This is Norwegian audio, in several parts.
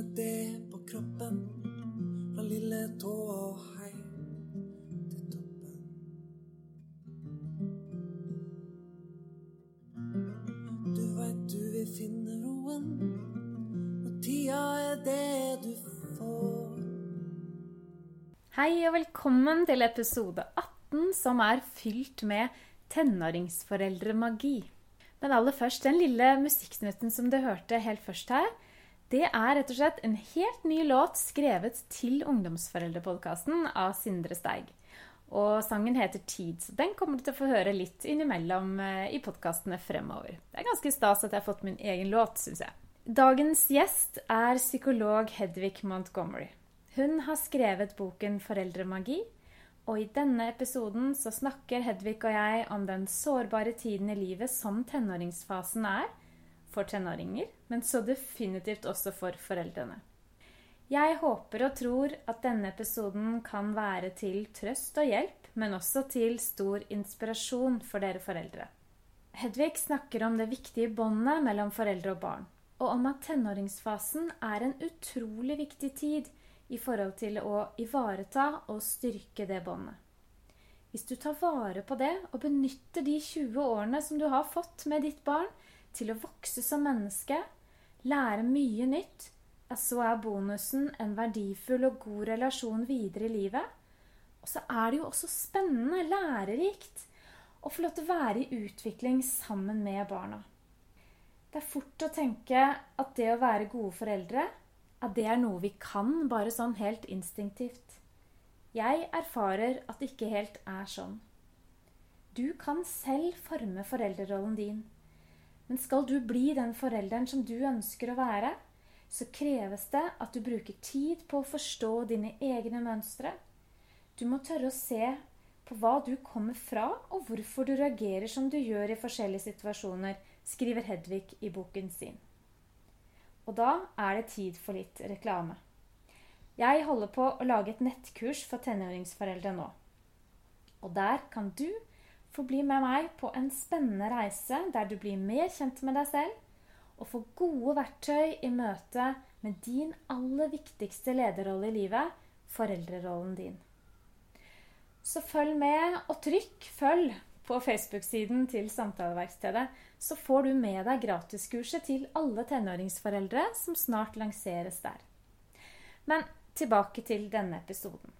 kjenne det på kroppen. Fra lille tåa og hei til toppen. Du veit du vil finne roen og tida er det du får. Hei og velkommen til episode 18 som er fylt med tenåringsforeldremagi. Men aller først, den lille musikksnutten som du hørte helt først her, det er rett og slett en helt ny låt skrevet til Ungdomsforeldrepodkasten av Sindre Steig. Og sangen heter Tid, så den kommer du til å få høre litt innimellom eh, i podkastene fremover. Det er ganske stas at jeg har fått min egen låt, syns jeg. Dagens gjest er psykolog Hedvig Montgomery. Hun har skrevet boken 'Foreldremagi', og i denne episoden så snakker Hedvig og jeg om den sårbare tiden i livet som tenåringsfasen er for tenåringer, men så definitivt også for foreldrene. Jeg håper og tror at denne episoden kan være til trøst og hjelp, men også til stor inspirasjon for dere foreldre. Hedvig snakker om det viktige båndet mellom foreldre og barn, og om at tenåringsfasen er en utrolig viktig tid i forhold til å ivareta og styrke det båndet. Hvis du tar vare på det og benytter de 20 årene som du har fått med ditt barn, til å vokse som menneske, lære mye nytt, ja, så er bonusen en verdifull og god relasjon videre i livet. Og så er det jo også spennende, lærerikt, å få lov til å være i utvikling sammen med barna. Det er fort å tenke at det å være gode foreldre, at det er noe vi kan bare sånn helt instinktivt. Jeg erfarer at det ikke helt er sånn. Du kan selv forme foreldrerollen din. Men skal du bli den forelderen som du ønsker å være, så kreves det at du bruker tid på å forstå dine egne mønstre. Du må tørre å se på hva du kommer fra, og hvorfor du reagerer som du gjør i forskjellige situasjoner, skriver Hedvig i boken sin. Og da er det tid for litt reklame. Jeg holder på å lage et nettkurs for tenåringsforeldre nå. Og der kan du få bli med meg på en spennende reise der du blir mer kjent med deg selv og får gode verktøy i møte med din aller viktigste lederrolle i livet foreldrerollen din. Så følg med, og trykk 'følg' på Facebook-siden til Samtaleverkstedet, så får du med deg gratiskurset til alle tenåringsforeldre som snart lanseres der. Men tilbake til denne episoden.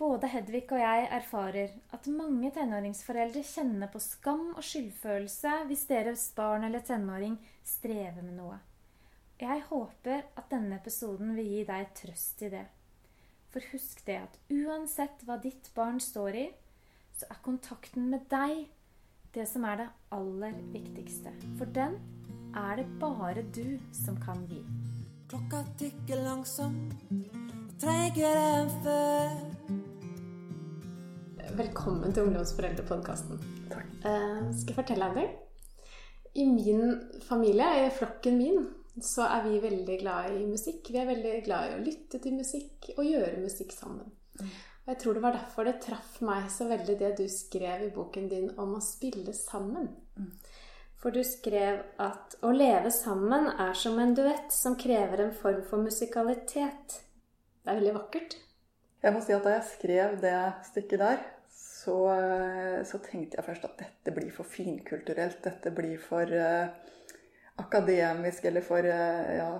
Både Hedvig og jeg erfarer at mange tenåringsforeldre kjenner på skam og skyldfølelse hvis deres barn eller tenåring strever med noe. Jeg håper at denne episoden vil gi deg trøst i det. For husk det at uansett hva ditt barn står i, så er kontakten med deg det som er det aller viktigste. For den er det bare du som kan gi. Klokka tikker langsomt, og tregere enn før. Velkommen til Ungdomsforeldrepodkasten. Takk. Uh, skal jeg fortelle deg det? I min familie, i flokken min, så er vi veldig glad i musikk. Vi er veldig glad i å lytte til musikk og gjøre musikk sammen. Og jeg tror det var derfor det traff meg så veldig det du skrev i boken din om å spille sammen. For du skrev at å leve sammen er som en duett som krever en form for musikalitet. Det er veldig vakkert. Jeg må si at Da jeg skrev det stykket der, så, så, tenkte jeg først at dette blir for finkulturelt. Dette blir for uh, akademisk eller for uh, ja,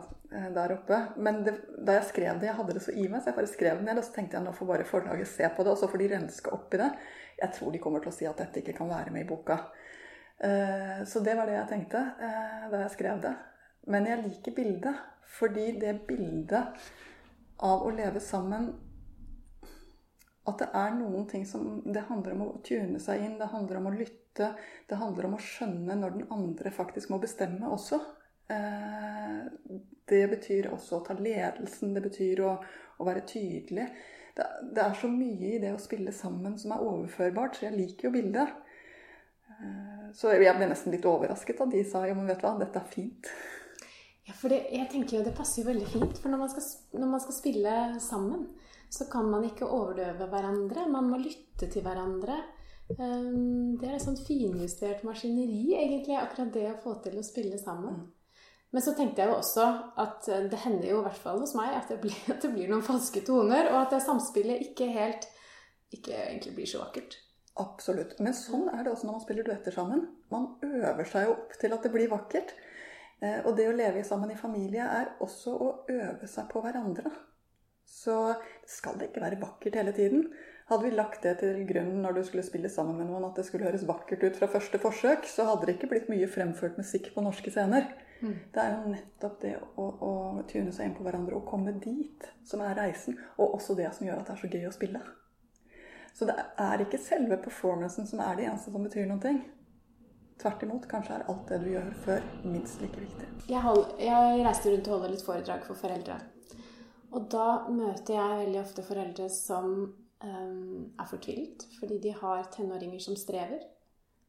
der oppe. Men det, da jeg skrev det, jeg hadde det så i meg, så jeg bare skrev det ned. Og så tenkte jeg nå får bare forlaget se på det, og så får de renske opp i det. Jeg tror de kommer til å si at dette ikke kan være med i boka. Uh, så det var det jeg tenkte da jeg skrev det. Men jeg liker bildet, fordi det bildet av å leve sammen at det er noen ting som Det handler om å tune seg inn, det handler om å lytte. Det handler om å skjønne når den andre faktisk må bestemme også. Eh, det betyr også å ta ledelsen, det betyr å, å være tydelig. Det, det, er så mye i det å spille sammen som er overførbart, så jeg liker jo bildet. Eh, så jeg ble nesten litt overrasket da de sa ja, men vet du hva, dette er fint. Ja, for det, jeg tenker jo det passer jo veldig fint, for når man skal, når man skal spille sammen, så kan man ikke overdøve hverandre. Man må lytte til hverandre. Ehm, det er et sånt finjustert maskineri, egentlig, akkurat det å få til å spille sammen. Men så tenkte jeg jo også at det hender jo i hvert fall hos meg at det blir, at det blir noen falske toner, og at det samspillet ikke helt ikke egentlig blir så vakkert. Absolutt. Men sånn er det også når man spiller duetter sammen. Man øver seg jo opp til at det blir vakkert. Eh, og det å leve sammen i familie er også å øve seg på hverandre. Så skal det ikke være vakkert hele tiden. Hadde vi lagt det til grunn når du skulle spille sammen med noen, at det skulle høres vakkert ut fra første forsøk, så hadde det ikke blitt mye fremført musikk på norske scener. Mm. Det er jo nettopp det å, å tune seg inn på hverandre og komme dit som er reisen. Og også det som gjør at det er så gøy å spille. Så det er ikke selve performancen som er det eneste som betyr noe. Tvert imot, kanskje er alt det du gjør før, minst like viktig. Jeg, hold, jeg reiste rundt og holder litt foredrag for foreldre. Og da møter jeg veldig ofte foreldre som um, er fortvilt fordi de har tenåringer som strever.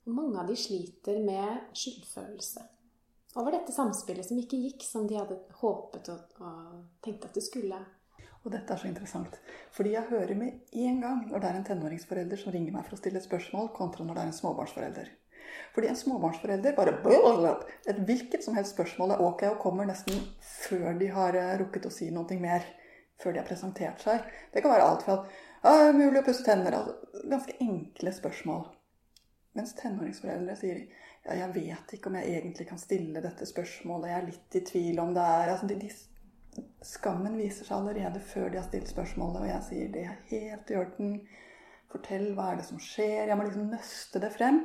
Og mange av de sliter med skyldfølelse over dette samspillet som ikke gikk som de hadde håpet og, og tenkt at det skulle. Og dette er så interessant. Fordi jeg hører med en gang når det er en tenåringsforelder som ringer meg for å stille et spørsmål, kontra når det er en småbarnsforelder. Fordi en småbarnsforelder bare Et hvilket som helst spørsmål er ok og kommer nesten før de har eh, rukket å si noe mer. Før de har presentert seg. Det kan være alt fra at mulig å pusse tenner altså, Ganske enkle spørsmål. Mens tenåringsforeldre sier ja, jeg vet ikke om jeg egentlig kan stille dette spørsmålet. Jeg er litt i tvil om det er altså, de, de Skammen viser seg allerede før de har stilt spørsmålet, og jeg sier det er helt i orden. Fortell hva er det som skjer. Jeg må liksom nøste det frem.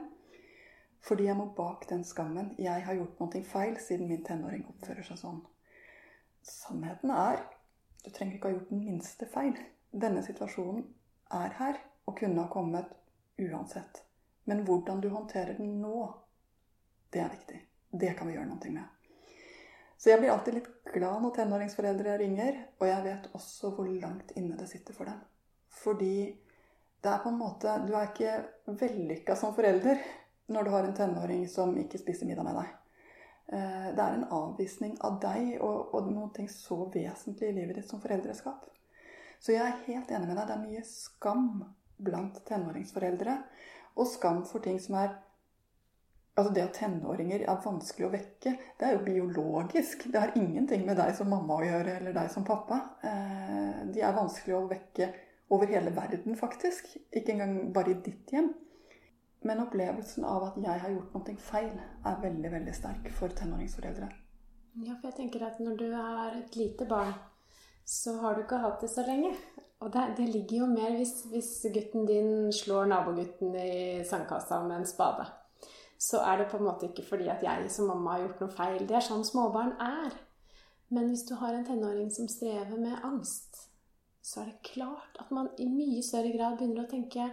Fordi jeg må bak den skammen. Jeg har gjort noe feil siden min tenåring oppfører seg sånn. Sannheten er du trenger ikke ha gjort den minste feil. Denne situasjonen er her og kunne ha kommet uansett. Men hvordan du håndterer den nå, det er viktig. Det kan vi gjøre noe med. Så jeg blir alltid litt glad når tenåringsforeldre ringer, og jeg vet også hvor langt inne det sitter for dem. Fordi det er på en måte Du er ikke vellykka som forelder når du har en tenåring som ikke spiser middag med deg. Eh, det er en avvisning av deg og, og noe så vesentlig i livet ditt som foreldreskap. Så jeg er helt enig med deg. Det er mye skam blant tenåringsforeldre. Og skam for ting som er Altså Det at tenåringer er vanskelig å vekke, det er jo biologisk. Det har ingenting med deg som mamma å gjøre, eller deg som pappa. Eh, de er vanskelig å vekke over hele verden, faktisk. Ikke engang bare i ditt hjem. Men opplevelsen av at jeg har gjort noe feil, er veldig veldig sterk for tenåringsforeldre. Ja, for jeg tenker at når du er et lite barn, så har du ikke hatt det så lenge. Og det, det ligger jo mer hvis, hvis gutten din slår nabogutten i sandkassa med en spade så er det på en måte ikke fordi at jeg som mamma har gjort noe feil. Det er sånn småbarn er. Men hvis du har en tenåring som strever med angst, så er det klart at man i mye større grad begynner å tenke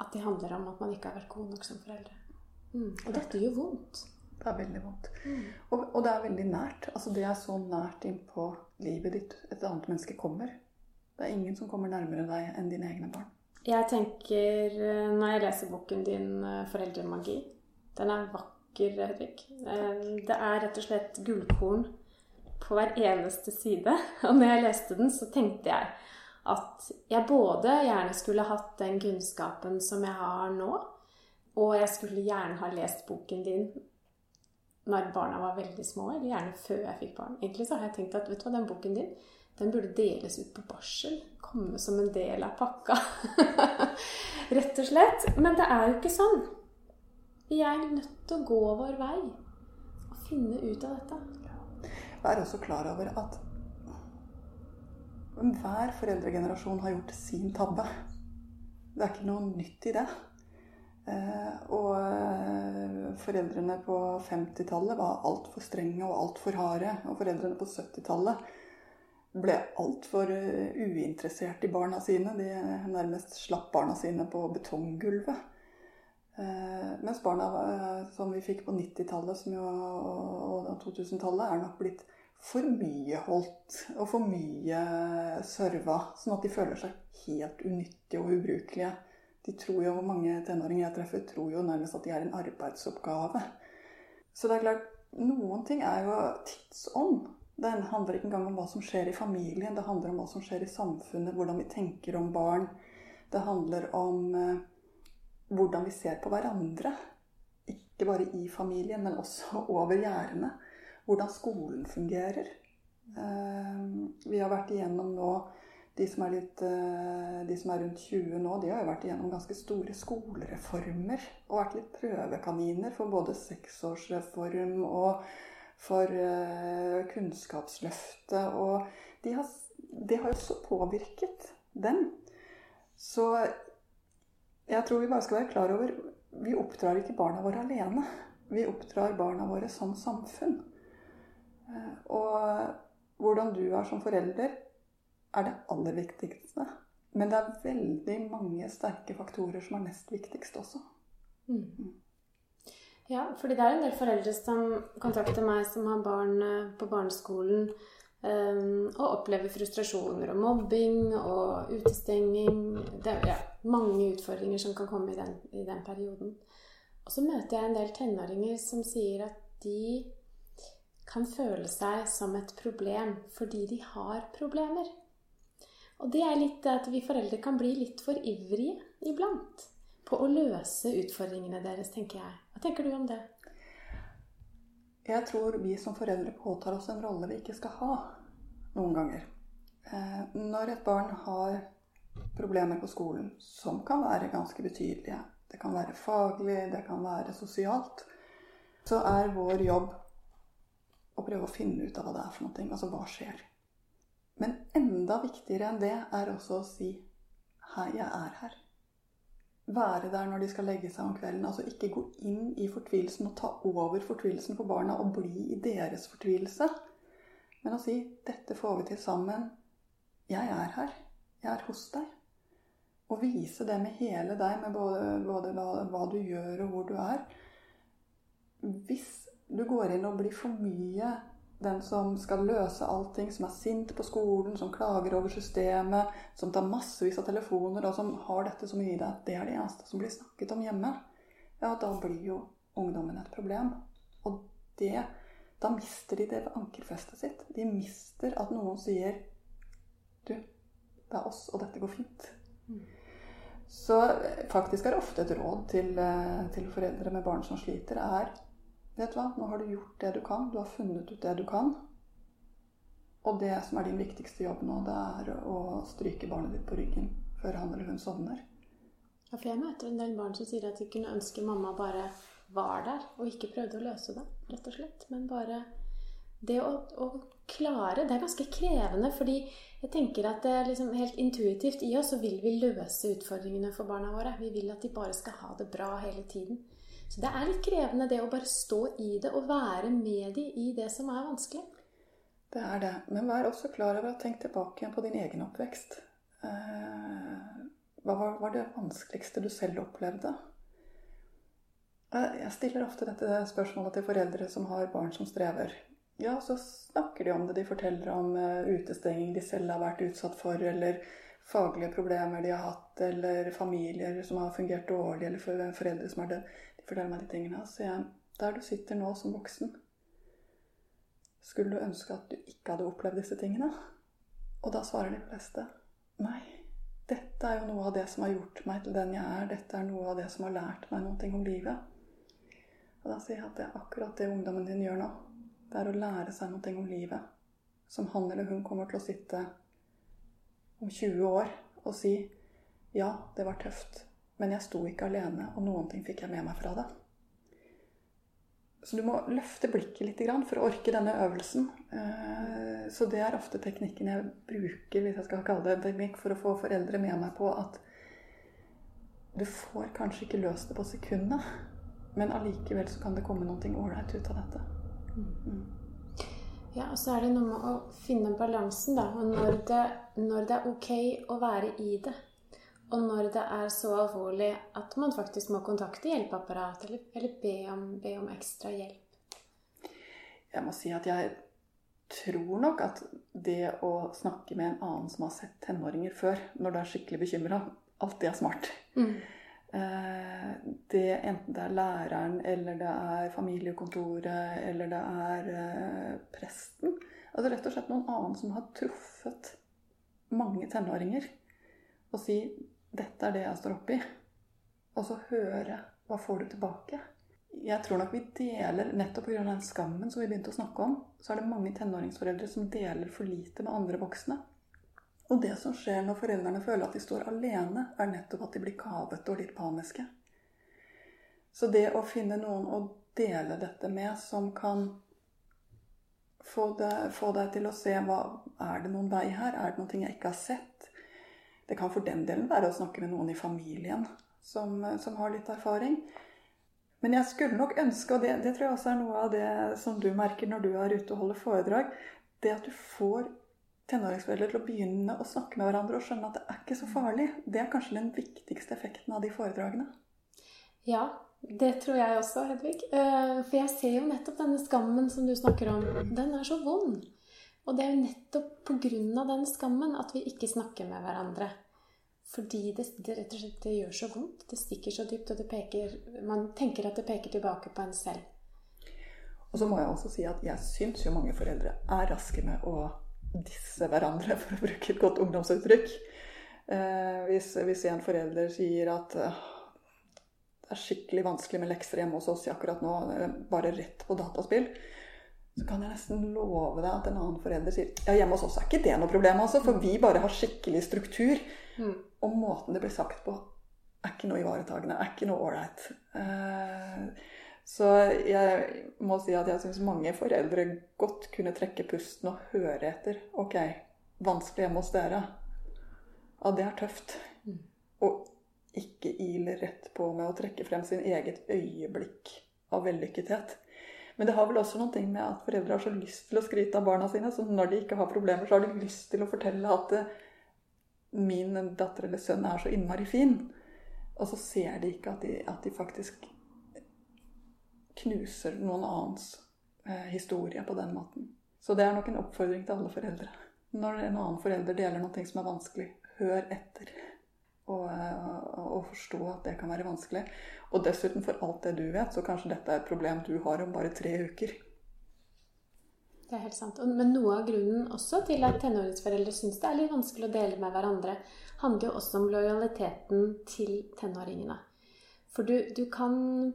at det handler om at man ikke har vært god nok som foreldre. Mm. Og dette gjør vondt. Det er veldig vondt. Mm. Og, og, det er veldig nært. Altså Det er så nært innpå livet ditt et annet menneske kommer. Det er ingen som kommer nærmere deg enn dine egne barn. Jeg tenker, eh, når jeg leser boken din eh, 'Foreldremagi' Den er vakker, Hedvig. Eh, det er rett og slett gullkorn på hver eneste side. Og når jeg leste den, så tenkte jeg at jeg både gjerne skulle hatt den kunnskapen som jeg har nå, og jeg skulle gjerne ha lest boken din når barna var veldig små, eller gjerne før jeg fikk barn. Egentlig så har jeg tenkt at vet du hva, den boken din den burde deles ut på barsel. Komme som en del av pakka. Rett og slett. Men det er jo ikke sånn. Vi er nødt til å gå vår vei og finne ut av dette. Vær også klar over at hver foreldregenerasjon har gjort sin tabbe. Det er ikke noe nytt i det. Eh, og eh, foreldrene på 50-tallet var altfor strenge og altfor harde. Og foreldrene på 70-tallet ble altfor eh, uinteressert i barna sine. De nærmest slapp barna sine på betonggulvet. Mens barna som vi fikk på 90-tallet og 2000-tallet, er nok blitt for mye holdt og for mye serva. Sånn at de føler seg helt unyttige og ubrukelige. De tror jo, Mange tenåringer jeg treffer, tror jo nærmest at de er en arbeidsoppgave. Så det er klart, noen ting er jo tidsånd. Det handler ikke engang om hva som skjer i familien, det handler om hva som skjer i samfunnet, hvordan vi tenker om barn. Det handler om eh, hvordan vi ser på hverandre. Ikke bare i familien, men også over gjerdene. Hvordan skolen fungerer. Eh, vi har vært igjennom nå de som, er litt, eh, de som er rundt 20 nå, de har jo vært igjennom ganske store skolereformer. Og vært litt prøvekaniner for både seksårsreform og for uh, Kunnskapsløftet. Og det har, det har også påvirket dem. Så jeg tror vi bare skal være klar over Vi oppdrar ikke barna våre alene. Vi oppdrar barna våre som samfunn. Uh, og hvordan du er som forelder, er det aller viktigste. Men det er veldig mange sterke faktorer som er nest viktigst også. Mm. Ja, fordi det er en del foreldre som kontakter meg som har barn eh, på barneskolen um, og opplever frustrasjoner og mobbing og utestenging. Det er ja, mange utfordringer som kan komme i den, i den perioden. Og så møter jeg en del tenåringer som sier at de kan føle seg som et problem fordi de har problemer. Og det er litt at vi foreldre kan bli litt for ivrige iblant på å løse utfordringene deres, tenker jeg. Hva tenker du om det? Jeg tror vi som foreldre påtar oss en rolle vi ikke skal ha noen ganger. Eh, når et barn har problemer på skolen, som kan være ganske betydelige, det kan være faglig, det kan være sosialt, så er vår jobb å prøve å finne ut av hva det er for noe. Altså hva skjer? Men enda viktigere enn det er også å si 'Hei, jeg er her'. Være der når de skal legge seg om kvelden. Altså ikke gå inn i fortvilelsen og ta over fortvilelsen for barna og bli i deres fortvilelse. Men å si 'Dette får vi til sammen. Jeg er her. Jeg er hos deg'. Og vise det med hele deg, med både, både hva, hva du gjør og hvor du er. Hvis du går inn og blir for mye den som skal løse allting, som er sint på skolen, som klager over systemet, som tar massevis av telefoner, og som har dette så mye i deg at det er det eneste som blir snakket om hjemme, ja, da blir jo ungdommen et problem. Og det Da mister de det ankerfestet sitt. De mister at noen sier Du, det er oss, og dette går fint. Mm. Så faktisk er det ofte et råd til, eh, til foreldre med barn som sliter, er Vet du hva, nå har du gjort det du kan. Du har funnet ut det du kan. Og det som er din viktigste jobb nå, det er å stryke barnet ditt på ryggen før han eller hun sovner. Ja, for jeg møter en del barn som sier at de kunne ønske mamma bare var der, og ikke prøvde å løse det, rett og slett. Men bare det å, å klare Det er ganske krevende, fordi jeg tenker at det er liksom helt intuitivt i oss så vil vi løse utfordringene for barna våre. Vi vil at de bare skal ha det bra hele tiden. Så det er litt krevende det å bare stå i det og være med de i det som er vanskelig. Det er det. Men vær også klar over å tenke tilbake igjen på din egen oppvekst. Eh, hva var det vanskeligste du selv opplevde? Jeg stiller ofte dette spørsmålet til foreldre som har barn som strever. Ja, så snakker de om det. De forteller om eh, utestenging de selv har vært utsatt for, eller faglige problemer de har hatt, eller familier som har fungert dårlig, eller foreldre som er døde fortelle meg de tingene. Så jeg, der du sitter nå som voksen, skulle du ønske at du ikke hadde opplevd disse tingene? Og da svarer de fleste nei. Dette er jo noe av det som har gjort meg til den jeg er. Dette er noe av det som har lært meg noe om livet. Og da sier jeg at det er akkurat det ungdommen din gjør nå. Det er å lære seg noe om livet. Som han eller hun kommer til å sitte om 20 år og si ja, det var tøft, men jeg sto ikke alene, og noen ting fikk jeg med meg fra det. Så du må løfte blikket litt for å orke denne øvelsen. Eh, så det er ofte teknikken jeg bruker hvis jeg skal kalle det en teknikk, for å få foreldre med meg på at du får kanskje ikke løst det på sekundet, men allikevel så kan det komme noe ålreit ut av dette. Mm. Ja, og så er det noe med å finne balansen, da. Og når det, når det er ok å være i det. Og når det er så alvorlig at man faktisk må kontakte hjelpeapparat eller, eller be, om, be, om, ekstra hjelp? Jeg må si at jeg tror nok at det å snakke med en annen som har sett tenåringer før, når du er skikkelig bekymra, alltid er smart. Mm. Eh, det, enten det er læreren, eller det er familiekontoret, eller det er eh, presten. Altså rett og slett noen annen som har truffet mange tenåringer. Og si dette er det jeg står oppi. Og så høre hva får du tilbake. jeg tror nok vi deler Nettopp pga. den skammen som vi begynte å snakke om, så er det mange tenåringsforeldre som deler for lite med andre voksne. Og det som skjer når foreldrene føler at de står alene, er nettopp at de blir kavete og litt paniske. Så det å finne noen å dele dette med, som kan få, det, få deg til å se hva Er det noen vei her? Er det noe jeg ikke har sett? Det kan for den delen være å snakke med noen i familien som, som har litt erfaring. Men jeg skulle nok ønske, og det, det, tror jeg også er noe av det som du merker når du er ute og holder foredrag, det at du får tenåringsforeldre til å begynne å snakke med hverandre og skjønne at det er ikke så farlig. Det er kanskje den viktigste effekten av de foredragene. Ja, det tror jeg også, Hedvig. Eh, for jeg ser jo nettopp denne skammen som du snakker om. Den er så vond. Og det er jo nettopp pga. den skammen at vi ikke snakker med hverandre. Fordi det, det, rett og slett det gjør så vondt. Det stikker så dypt, og peker, man tenker at det peker tilbake på en selv. Og så må jeg også si at jeg syns jo mange foreldre er raske med å disse hverandre, for å bruke et godt ungdomsuttrykk. Eh, hvis, hvis, en forelder sier at eh, det er skikkelig vanskelig med lekser hjemme hos oss akkurat nå, bare rett på dataspill, så kan jeg nesten love deg at en annen forelder sier ja, hjemme hos oss er ikke det noe problem, altså, for vi bare har skikkelig struktur. Mm. Og måten det blir sagt på, er ikke noe ivaretagende, er ikke noe ålreit. Uh, så jeg må si at jeg syns mange foreldre godt kunne trekke pusten og høre etter. Ok, vanskelig hjemme hos dere. Ja, det er tøft. Mm. Og ikke ile rett på med å trekke frem sin eget øyeblikk av vellykkethet. Men det har vel også noen ting med at foreldre har så lyst til å skryte av barna sine. Så når de ikke har problemer, så har de lyst til å fortelle at eh, min datter eller sønn er så innmari fin. Og så ser de ikke at de, at de faktisk knuser noen annens eh, historie på den måten. Så det er nok en oppfordring til alle foreldre. Når en annen forelder deler noe som er vanskelig, hør etter. Og, eh, og, forstå at det kan være vanskelig. Og dessuten, for alt det du vet, så kanskje dette er et problem du har om bare tre uker. Det er helt sant. Men noe av grunnen også til at tenåringsforeldre syns det er litt vanskelig å dele med hverandre, handler jo også om lojaliteten til tenåringene. For du, du kan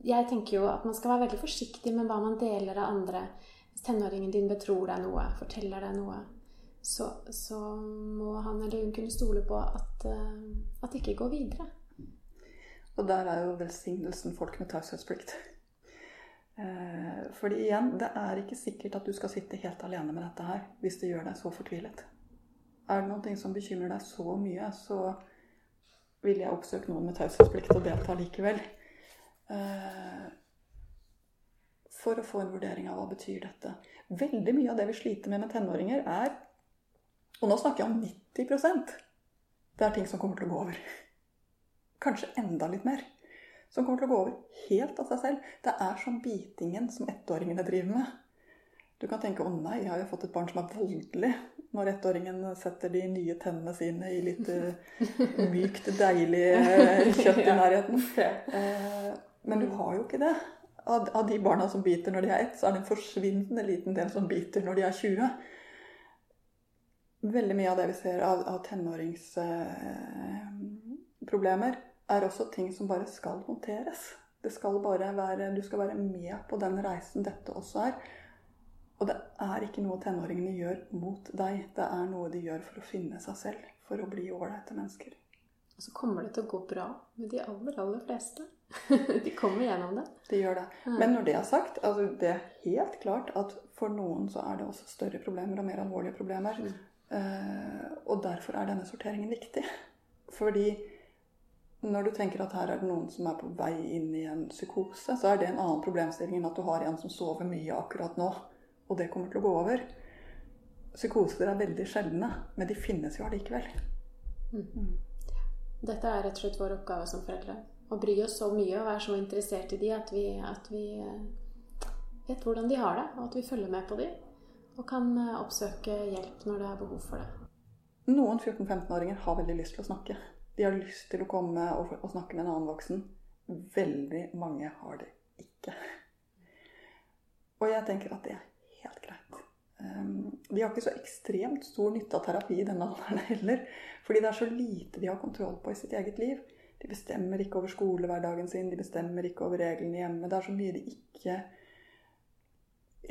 Jeg tenker jo at man skal være veldig forsiktig med hva man deler av andre. Hvis tenåringen din betror deg noe, forteller deg noe, så, så må han eller hun kunne stole på at, uh, at det ikke går videre. Og der er jo velsignelsen folk med taushetsplikt. Eh, fordi igjen, det er ikke sikkert at du skal sitte helt alene med dette her hvis det gjør deg så fortvilet. Er det noe som bekymrer deg så mye, så vil jeg oppsøke noen med taushetsplikt og delta likevel. Eh, for å få en vurdering av hva betyr dette. Veldig mye av det vi sliter med med tenåringer, er Og nå snakker jeg om 90 Det er ting som kommer til å gå over. Kanskje enda litt mer. Som kommer til å gå over helt av seg selv. Det er som bitingen som ettåringene driver med. Du kan tenke 'Å nei, jeg har jo fått et barn som er voldelig', når ettåringen setter de nye tennene sine i litt uh, mykt, deilig uh, kjøtt i nærheten. Uh, men du har jo ikke det. Av, de barna som biter når de er ett, så er det en forsvinnende liten del som biter når de er 20. Veldig mye av det vi ser av, av tenåringsproblemer, er også ting som bare skal håndteres. Det skal bare være, du skal være med på den reisen dette også er. Og det er ikke noe tenåringene gjør mot deg. Det er noe de gjør for å finne seg selv. For å bli ålreite mennesker. Og så kommer det til å gå bra med de aller, aller fleste. de kommer gjennom det. De gjør det. Men når det er sagt, altså det er helt klart at for noen så er det også større problemer og mer alvorlige problemer. Mm. Uh, og derfor er denne sorteringen viktig. Fordi når du tenker at her er det noen som er på vei inn i en psykose, så er det en annen problemstilling enn at du har en som sover mye akkurat nå, og det kommer til å gå over. Psykoser er veldig sjeldne, men de finnes jo allikevel. Mm. mm. Dette er rett og slett vår oppgave som foreldre. Å bry oss så mye og være så interessert i de at vi, at vi eh, vet hvordan de har det, og at vi følger med på de, og kan eh, oppsøke hjelp når det er behov for det. Noen 14-15-åringer har veldig lyst til å snakke. De har lyst til å komme og, og snakke med en annen voksen. Veldig mange har det ikke. Og jeg tenker at det er helt greit. Um, de har ikke så ekstremt stor nytte av terapi i denne alderen heller. Fordi det er så lite de har kontroll på i sitt eget liv. De bestemmer ikke over skolehverdagen sin, de bestemmer ikke over reglene hjemme. Det er så mye de ikke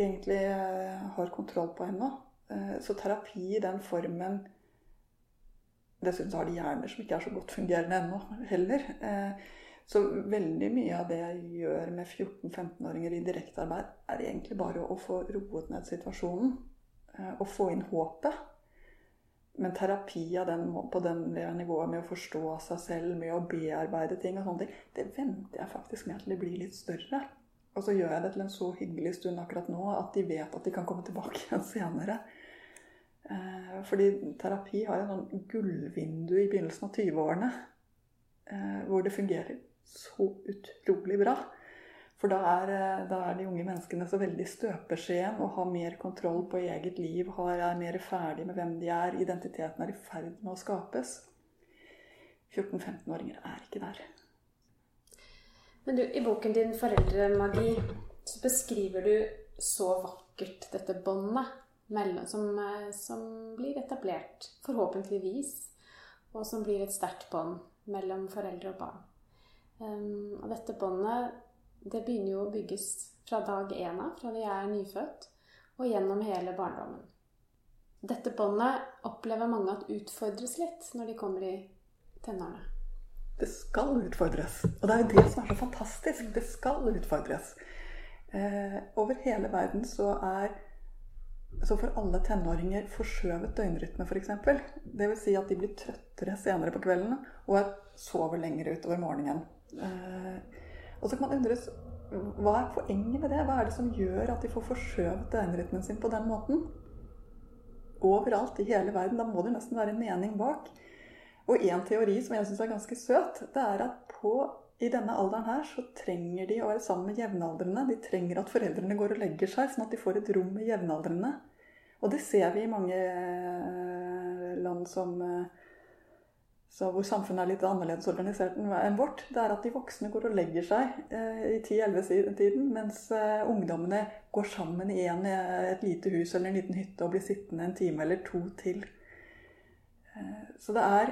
egentlig eh, har kontroll på ennå. Eh, så terapi i den formen Dessuten har de hjerner som ikke er så godt fungerende ennå heller. Eh, så veldig mye av det jeg gjør med 14-15-åringer i direktearbeid, er egentlig bare å få roet ned situasjonen og få inn håpet. Men terapi den, på den nivået med å forstå seg selv, med å bearbeide ting og sånne ting, det venter jeg faktisk med til det blir litt større. Og så gjør jeg det til en så hyggelig stund akkurat nå at de vet at de kan komme tilbake igjen senere. Eh, fordi terapi har en sånn gullvindu i begynnelsen av 20-årene eh, hvor det fungerer så utrolig bra. For da er, eh, da er, de unge menneskene så veldig støpeskjeen og har mer kontroll på eget liv. Har, er mer ferdig med hvem de er. Identiteten er i ferd med å skapes. 14-15-åringer er ikke der. Men du, i boken din 'Foreldremagi' så beskriver du så vakkert dette båndet som, eh, som blir etablert, forhåpentligvis, og som blir et sterkt bånd mellom foreldre og barn. Um, og dette båndet det begynner jo å bygges fra dag én av, fra de er nyfødt, og gjennom hele barndommen. Dette båndet opplever mange at utfordres litt når de kommer i tenårene. Det skal utfordres. Og det er jo det som er så fantastisk. Det skal utfordres. Eh, over hele verden så er så for alle tenåringer forskjøvet døgnrytme, f.eks. Vil si at de blir trøttere senere på kvelden og sover lenger utover morgenen. Eh, og så kan man undres hva er poenget med det? Hva er det som gjør at de får forskjøvet døgnrytmen sin på den måten? Overalt i hele verden. Da må det nesten være en mening bak. Og en teori som jeg syns er ganske søt, det er at på, i denne alderen her så trenger de å være sammen med jevnaldrende. De trenger at foreldrene går og legger seg, sånn at de får et rom med jevnaldrende. Og det ser vi i mange eh, land som eh, så hvor samfunnet er litt annerledes organisert enn vårt, det er at de voksne går og legger seg eh, i 10-11-tiden, mens eh, ungdommene går sammen i en, eh, et lite hus eller en liten hytte og blir sittende en time eller to til. Eh, så det er,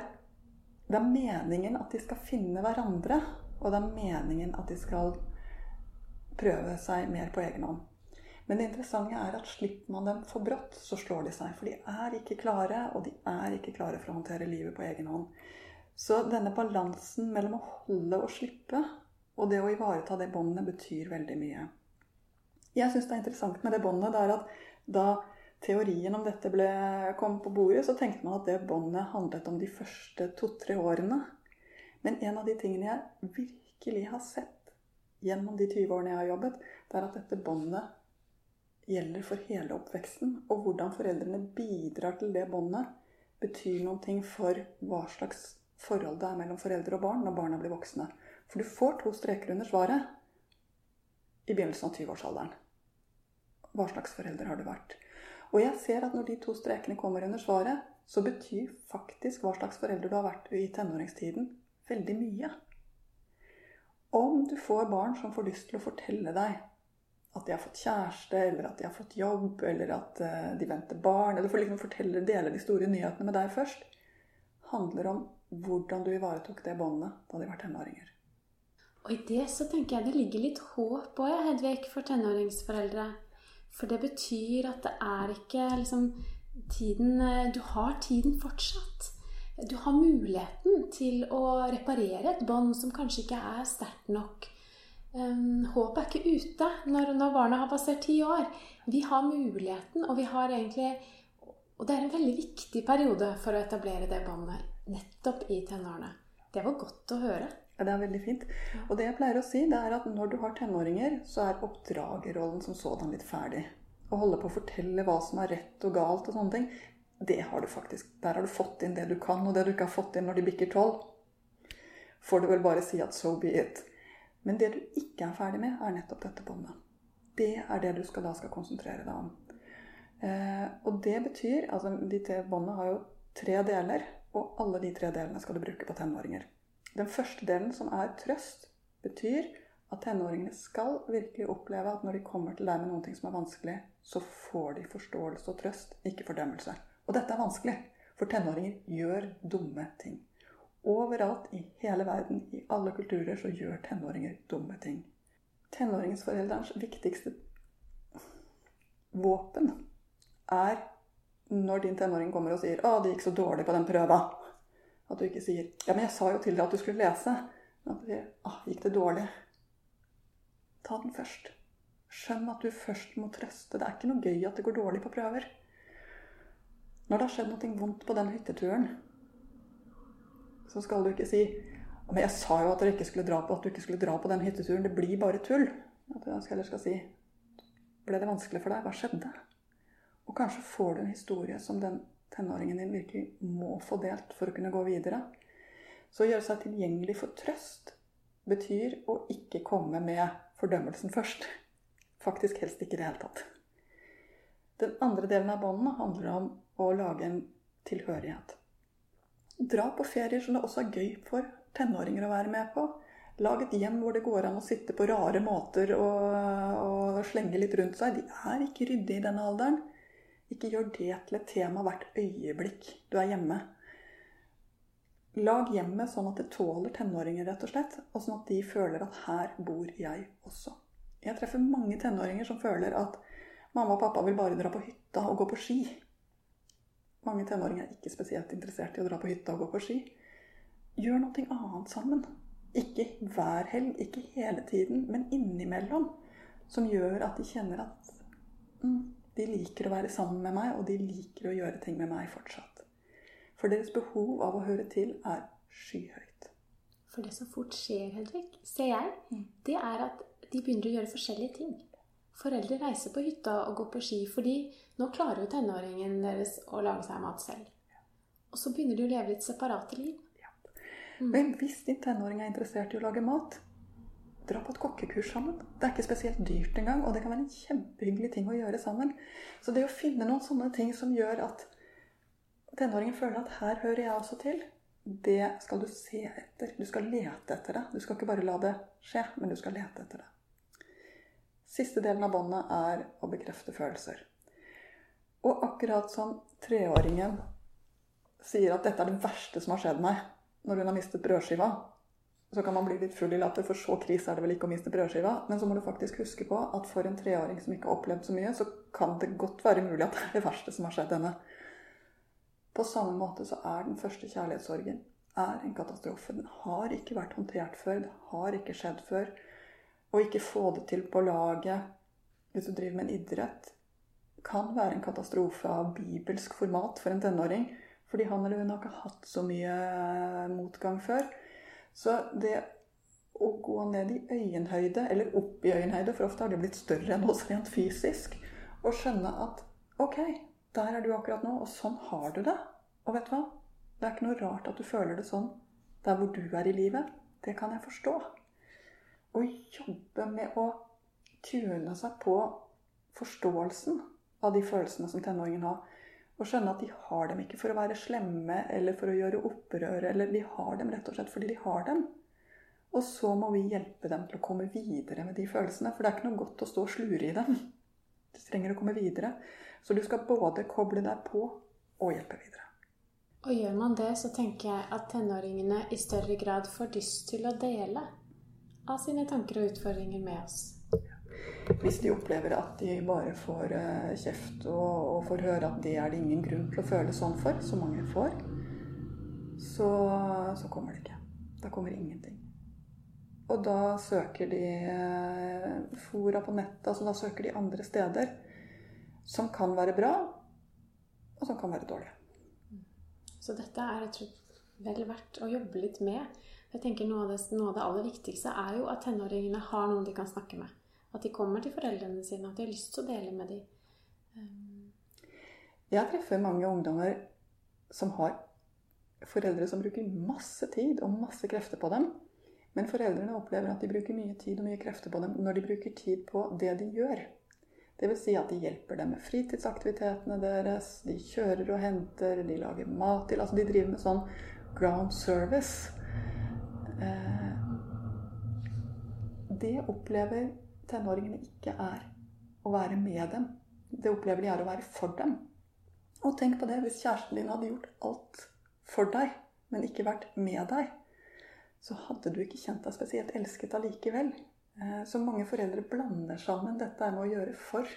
det er meningen at de skal finne hverandre, og det er meningen at de skal prøve seg mer på egen hånd. Men det interessante er at slipper man dem for brått, så slår de seg. For de er ikke klare, og de er ikke klare for å håndtere livet på egen hånd. Så denne balansen mellom å holde og slippe, og det å ivareta det båndet, betyr veldig mye. Jeg syns det er interessant med det båndet, det er at da teorien om dette ble, kom på bordet, så tenkte man at det båndet handlet om de første to-tre årene. Men en av de tingene jeg virkelig har sett gjennom de 20 årene jeg har jobbet, det er at dette båndet gjelder for hele oppveksten. Og hvordan foreldrene bidrar til det båndet, betyr noe for hva slags forhold det er mellom foreldre og barn når barna blir voksne. For du får to streker under svaret i begynnelsen av 20-årsalderen. Hva slags foreldre har du vært? Og jeg ser at når de to strekene kommer under svaret, så betyr faktisk hva slags forelder du har vært i tenåringstiden, veldig mye. Om du får barn som får lyst til å fortelle deg at de har fått kjæreste, eller at de har fått jobb, eller at eh, de venter barn, eller for liksom forteller, deler de store nyhetene med deg først, handler om hvordan du ivaretok det båndet da de var tenåringer. Og i det så tenker jeg det ligger litt håp òg, Hedvig, for tenåringsforeldre. For det betyr at det er ikke liksom tiden eh, Du har tiden fortsatt. Du har muligheten til å reparere et bånd som kanskje ikke er sterkt nok håpet er ikke ute når, når, barna har passert ti år. Vi har muligheten, og vi har egentlig Og det er en veldig viktig periode for å etablere det båndet nettopp i tenårene. Det var godt å høre. Ja, Det er veldig fint. Og det jeg pleier å si, det er at når du har tenåringer, så er oppdragerrollen som sådan litt ferdig. Å holde på å fortelle hva som er rett og galt og sånne ting, det har du faktisk. Der har du fått inn det du kan, og det du ikke har fått inn når de bikker tolv, får du vel bare si at so be it. Men det du ikke er ferdig med, er nettopp dette båndet. Det er det du skal, da skal konsentrere deg om. Eh, og det betyr altså De båndene har jo tre deler, og alle de tre delene skal du bruke på tenåringer. Den første delen, som er trøst, betyr at tenåringene skal virkelig oppleve at når de kommer til deg med noe som er vanskelig, så får de forståelse og trøst, ikke fordømmelse. Og dette er vanskelig, for tenåringer gjør dumme ting. Overalt i hele verden, i alle kulturer, så gjør tenåringer dumme ting. Tenåringsforeldrenes viktigste våpen er når din tenåring kommer og sier 'Å, det gikk så dårlig på den prøva'. At du ikke sier 'Ja, men jeg sa jo til deg at du skulle lese'. Men at du sier 'Ah, gikk det dårlig'? Ta den først. Skjønn at du først må trøste. Det er ikke noe gøy at det går dårlig på prøver. Når det har skjedd noe vondt på den hytteturen, så skal du ikke si men jeg sa jo at, dere ikke skulle dra på, at du ikke skulle dra på den hytteturen. Det blir bare tull. At du heller skal si Ble det vanskelig for deg? Hva skjedde? Og kanskje får du en historie som den tenåringen din virkelig må få delt for å kunne gå videre. Så å gjøre seg tilgjengelig for trøst betyr å ikke komme med fordømmelsen først. Faktisk helst ikke i det hele tatt. Den andre delen av båndene handler om å lage en tilhørighet. Dra på ferier som det også er gøy for tenåringer å være med på. Lag et hjem hvor det går an å sitte på rare måter og, og slenge litt rundt seg. De er ikke ryddige i denne alderen. Ikke gjør det til et tema hvert øyeblikk du er hjemme. Lag hjemmet sånn at det tåler tenåringer, rett og slett. Og sånn at de føler at her bor jeg også. Jeg treffer mange tenåringer som føler at mamma og pappa vil bare dra på hytta og gå på ski. Mange tenåringer er ikke spesielt interessert i å dra på hytta og gå på ski. Gjør noe annet sammen. Ikke hver helg, ikke hele tiden, men innimellom. Som gjør at de kjenner at mm, de liker å være sammen med meg, og de liker å gjøre ting med meg fortsatt. For deres behov av å høre til er skyhøyt. For det som fort skjer, Hedvig, ser jeg, mm. det er at de begynner å gjøre forskjellige ting. Foreldre reiser på hytta og går på ski fordi nå klarer jo tenåringen deres å lage seg mat selv. Og så begynner de å leve litt separate liv. Ja. Mm. Men hvis din tenåring er interessert i å lage mat, dra på et kokkekurs sammen. Det er ikke spesielt dyrt engang, og det kan være en kjempehyggelig ting å gjøre sammen. Så det å finne noen sånne ting som gjør at tenåringen føler at her hører jeg også til, det skal du se etter. Du skal lete etter det. Du skal ikke bare la det skje, men du skal lete etter det. Siste delen av båndet er å bekrefte følelser. Og akkurat som treåringen sier at dette er det verste som har skjedd meg når hun har mistet brødskiva, så kan man bli litt full i latter, for så krise er det vel ikke å miste brødskiva. Men så må du faktisk huske på at for en treåring som ikke har opplevd så mye, så kan det godt være mulig at det er det verste som har skjedd henne. På samme måte så er den første kjærlighetssorgen er en katastrofe. Den har ikke vært håndtert før. Det har ikke skjedd før. Å ikke få det til på laget hvis du driver med en idrett, kan være en katastrofe av bibelsk format for en tenåring. Fordi han eller hun har ikke hatt så mye eh, motgang før. Så det å gå ned i øyenhøyde, eller opp i øyenhøyde, for ofte har de blitt større enn oss rent fysisk, og skjønne at ok, der er du akkurat nå, og sånn har du det. Og vet du hva? Det er ikke noe rart at du føler det sånn der hvor du er i livet. Det kan jeg forstå å jobbe med å tune seg på forståelsen av de følelsene som tenåringen har. Og skjønne at de har dem ikke for å være slemme eller for å gjøre opprør. Eller de har dem rett og slett fordi de har dem. Og så må vi hjelpe dem til å komme videre med de følelsene. For det er ikke noe godt å stå og slure i dem. Du trenger å komme videre. Så du skal både koble deg på og hjelpe videre. Og gjør man det, så tenker jeg at tenåringene i større grad får lyst til å dele av sine tanker og utfordringer med oss. Hvis de opplever at de bare får uh, kjeft og, og, får høre at det er det ingen grunn til å føle sånn for, som mange får, så, så kommer det ikke. Da kommer ingenting. Og da søker de uh, fora på nettet, altså da søker de andre steder som kan være bra, og som kan være dårlige. Så dette er og slett vel verdt å jobbe litt med. Jeg tenker noe av, det, noe av det aller viktigste er jo at tenåringene har noen de kan snakke med. At de kommer til foreldrene sine, at de har lyst til å dele med dem. Um. Jeg treffer mange ungdommer som har foreldre som bruker masse tid og masse krefter på dem. Men foreldrene opplever at de bruker mye tid og mye krefter på dem når de bruker tid på det de gjør. Dvs. Si at de hjelper dem med fritidsaktivitetene deres, de kjører og henter, de lager mat til Altså de driver med sånn ground service. Eh, det opplever tenåringene ikke er å være med dem. Det opplever de er å være for dem. Og tenk på det hvis kjæresten din hadde gjort alt for deg. men ikke vært med deg, så hadde du ikke kjent deg spesielt elsket allikevel. Eh, så mange foreldre blander sammen dette med å gjøre for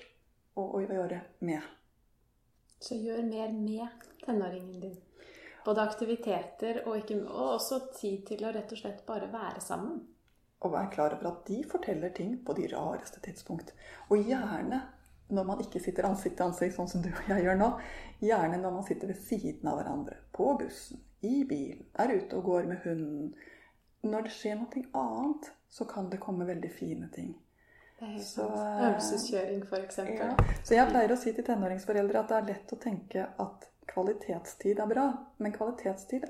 og å gjøre med. Så gjør mer med tenåringen din. Både aktiviteter og, ikke, og også tid til å rett og slett bare være sammen. Og vær klar over at de forteller ting på de rareste tidspunkt. Og gjerne når man ikke sitter ansikt til ansikt, sånn som du og jeg gjør nå. Gjerne når man sitter ved siden av hverandre. På bussen, i bilen, er ute og går med hunden. Når det skjer noe annet, så kan det komme veldig fine ting. Så. Øvelseskjøring, f.eks. Ja. Så jeg pleier å si til tenåringsforeldre at det er lett å tenke at kvalitetstid er bra. Men kvalitetstid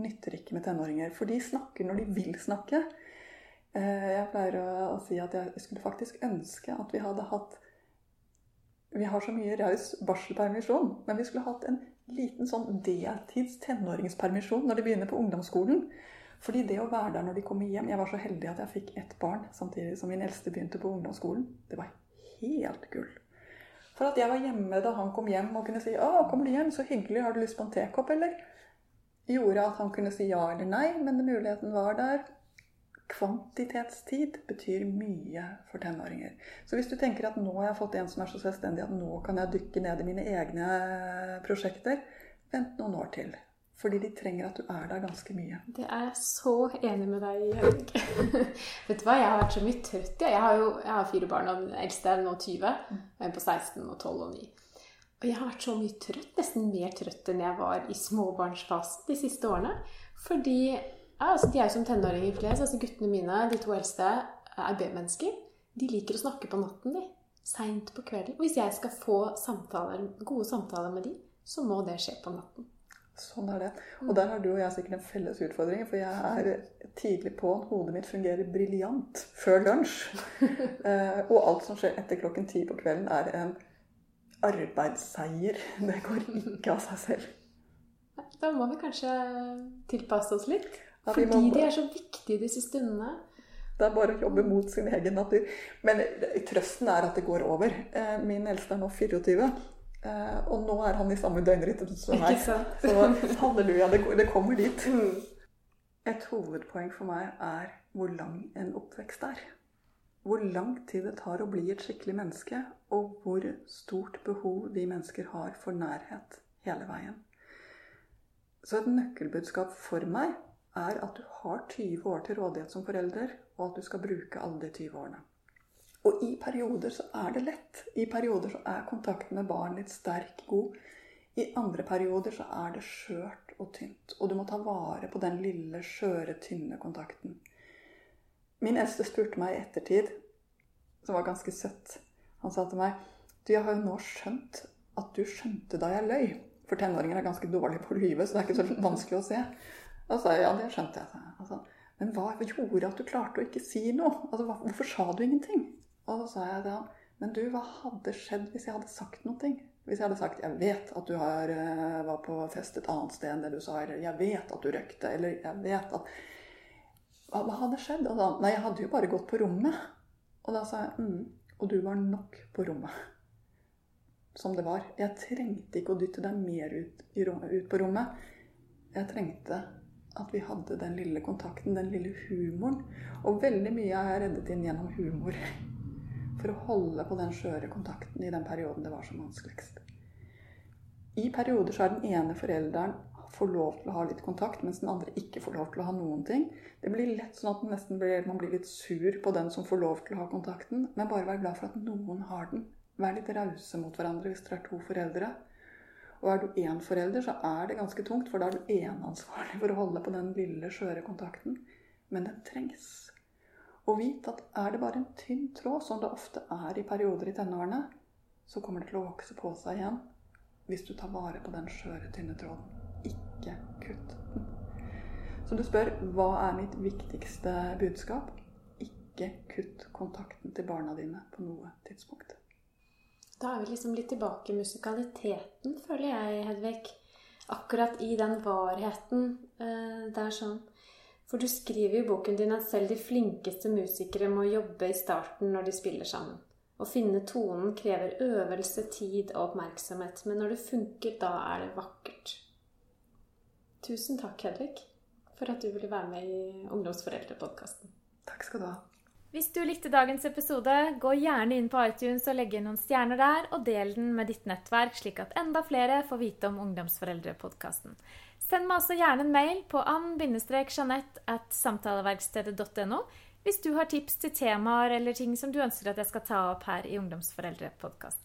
nytter ikke med tenåringer. For de snakker når de vil snakke. Eh, jeg pleier å si at jeg skulle faktisk ønske at vi hadde hatt vi har så mye raus barselpermisjon, men vi skulle hatt en liten sånn deltids tenåringspermisjon når de begynner på ungdomsskolen. Fordi det å være der når de kommer hjem Jeg var så heldig at jeg fikk ett barn samtidig som min eldste begynte på ungdomsskolen. Det var helt gull. For at jeg var hjemme da han kom hjem og kunne si 'Å, kommer du hjem? Så hyggelig. Har du lyst på en tekopp, eller?' Gjorde at han kunne si ja eller nei, men muligheten var der kvantitetstid betyr mye for tenåringer. Så hvis du tenker at nå har jeg fått en som er så selvstendig at nå kan jeg dykke ned i mine egne prosjekter, vent noen år til. Fordi de trenger at du er der ganske mye. Det er jeg så enig med deg i, Vet du hva, jeg har vært så mye trøtt. Jeg har jo jeg har fire barn, og den eldste er nå 20. En på 16 og 12 og 9. Og jeg har vært så mye trøtt, nesten mer trøtt enn jeg var i småbarnsfasen de siste årene. Fordi ja, altså, de er jo som tenåringer flest. Altså, guttene mine, de to eldste, er B-mennesker. De liker å snakke på natten, de. Seint på kvelden. Og hvis jeg skal få samtaler, gode samtaler med de, så må det skje på natten. Sånn er det. Og der har du og jeg sikkert en felles utfordring. For jeg er tidlig på. Hodet mitt fungerer briljant før lunsj. Eh, og alt som skjer etter klokken ti på kvelden, er en arbeidsseier. Det går ikke av seg selv. Da må vi kanskje tilpasse oss litt. Fordi må... de er så viktige disse stundene. Det er bare å jobbe mot sin egen natur. Men trøsten er at det går over. Eh, min eldste er nå 24. Eh, og nå er han i samme døgnrytme som meg. Så halleluja, det kommer dit. Mm. Et hovedpoeng for meg er hvor lang en oppvekst er. Hvor lang tid det tar å bli et skikkelig menneske, og hvor stort behov vi mennesker har for nærhet hele veien. Så et nøkkelbudskap for meg er at du har 20 år til rådighet som forelder, og at du skal bruke alle de 20 årene. Og i perioder så er det lett. I perioder så er kontakten med barn litt sterk, god. I andre perioder så er det skjørt og tynt. Og du må ta vare på den lille, skjøre, tynne kontakten. Min eldste spurte meg i ettertid, som var ganske søtt Han sa til meg Du, jeg har jo nå skjønt at du skjønte da jeg løy. For tenåringer er ganske dårlige på å lyve, så det er ikke så vanskelig å se. Da sa ja, det skjønte jeg. Altså, men hva gjorde at du klarte å ikke si noe? Altså, hvorfor sa du ingenting? Og så sa jeg til ham men du, hva hadde skjedd hvis jeg hadde sagt noe? Hvis jeg hadde sagt 'Jeg vet at du har, eh, var på fest et annet sted enn det du sa', eller 'Jeg vet at du røykte', eller 'Jeg vet at Hva, hva hadde skjedd? Og da, Nei, jeg hadde jo bare gått på rommet. Og da sa jeg mm, 'Og du var nok på rommet'. Som det var. Jeg trengte ikke å dytte deg mer ut, ut på rommet. Jeg trengte at vi hadde den lille kontakten, den lille humoren. Og veldig mye er reddet inn gjennom humor. For å holde på den skjøre kontakten i den perioden det var som vanskeligst. I perioder så er den ene forelderen får lov til å ha litt kontakt, mens den andre ikke får lov til å ha noen ting. Det blir lett sånn at man nesten blir, man blir litt sur på den som får lov til å ha kontakten. Men bare vær glad for at noen har den. Vær litt rause mot hverandre hvis dere er to foreldre. Og er du én forelder, så er det ganske tungt, for da er du eneansvarlig for å holde på den lille, skjøre kontakten. Men den trengs. Og vit at er det bare en tynn tråd, som det ofte er i perioder i tenårene, så kommer det til å vokse på seg igjen hvis du tar vare på den skjøre, tynne tråden. Ikke kutt den. Så du spør hva er mitt viktigste budskap? Ikke kutt kontakten til barna dine på noe tidspunkt. Da er vi liksom litt tilbake i musikaliteten, føler jeg, Hedvig. Akkurat i den varheten. Eh, det er sånn For du skriver i boken din at selv de flinkeste musikere må jobbe i starten når de spiller sammen. Å finne tonen krever øvelse, tid og oppmerksomhet. Men når det funker, da er det vakkert. Tusen takk, Hedvig, for at du ville være med i Ungdomsforeldrepodkasten. Takk skal du ha. Hvis du likte dagens episode, gå gjerne inn på iTunes og legg inn noen stjerner der, og del den med ditt nettverk, slik at enda flere får vite om Ungdomsforeldrepodkasten. Send meg også gjerne en mail på ann-jeanette at samtaleverkstedet.no hvis du har tips til temaer eller ting som du ønsker at jeg skal ta opp her i Ungdomsforeldrepodkasten.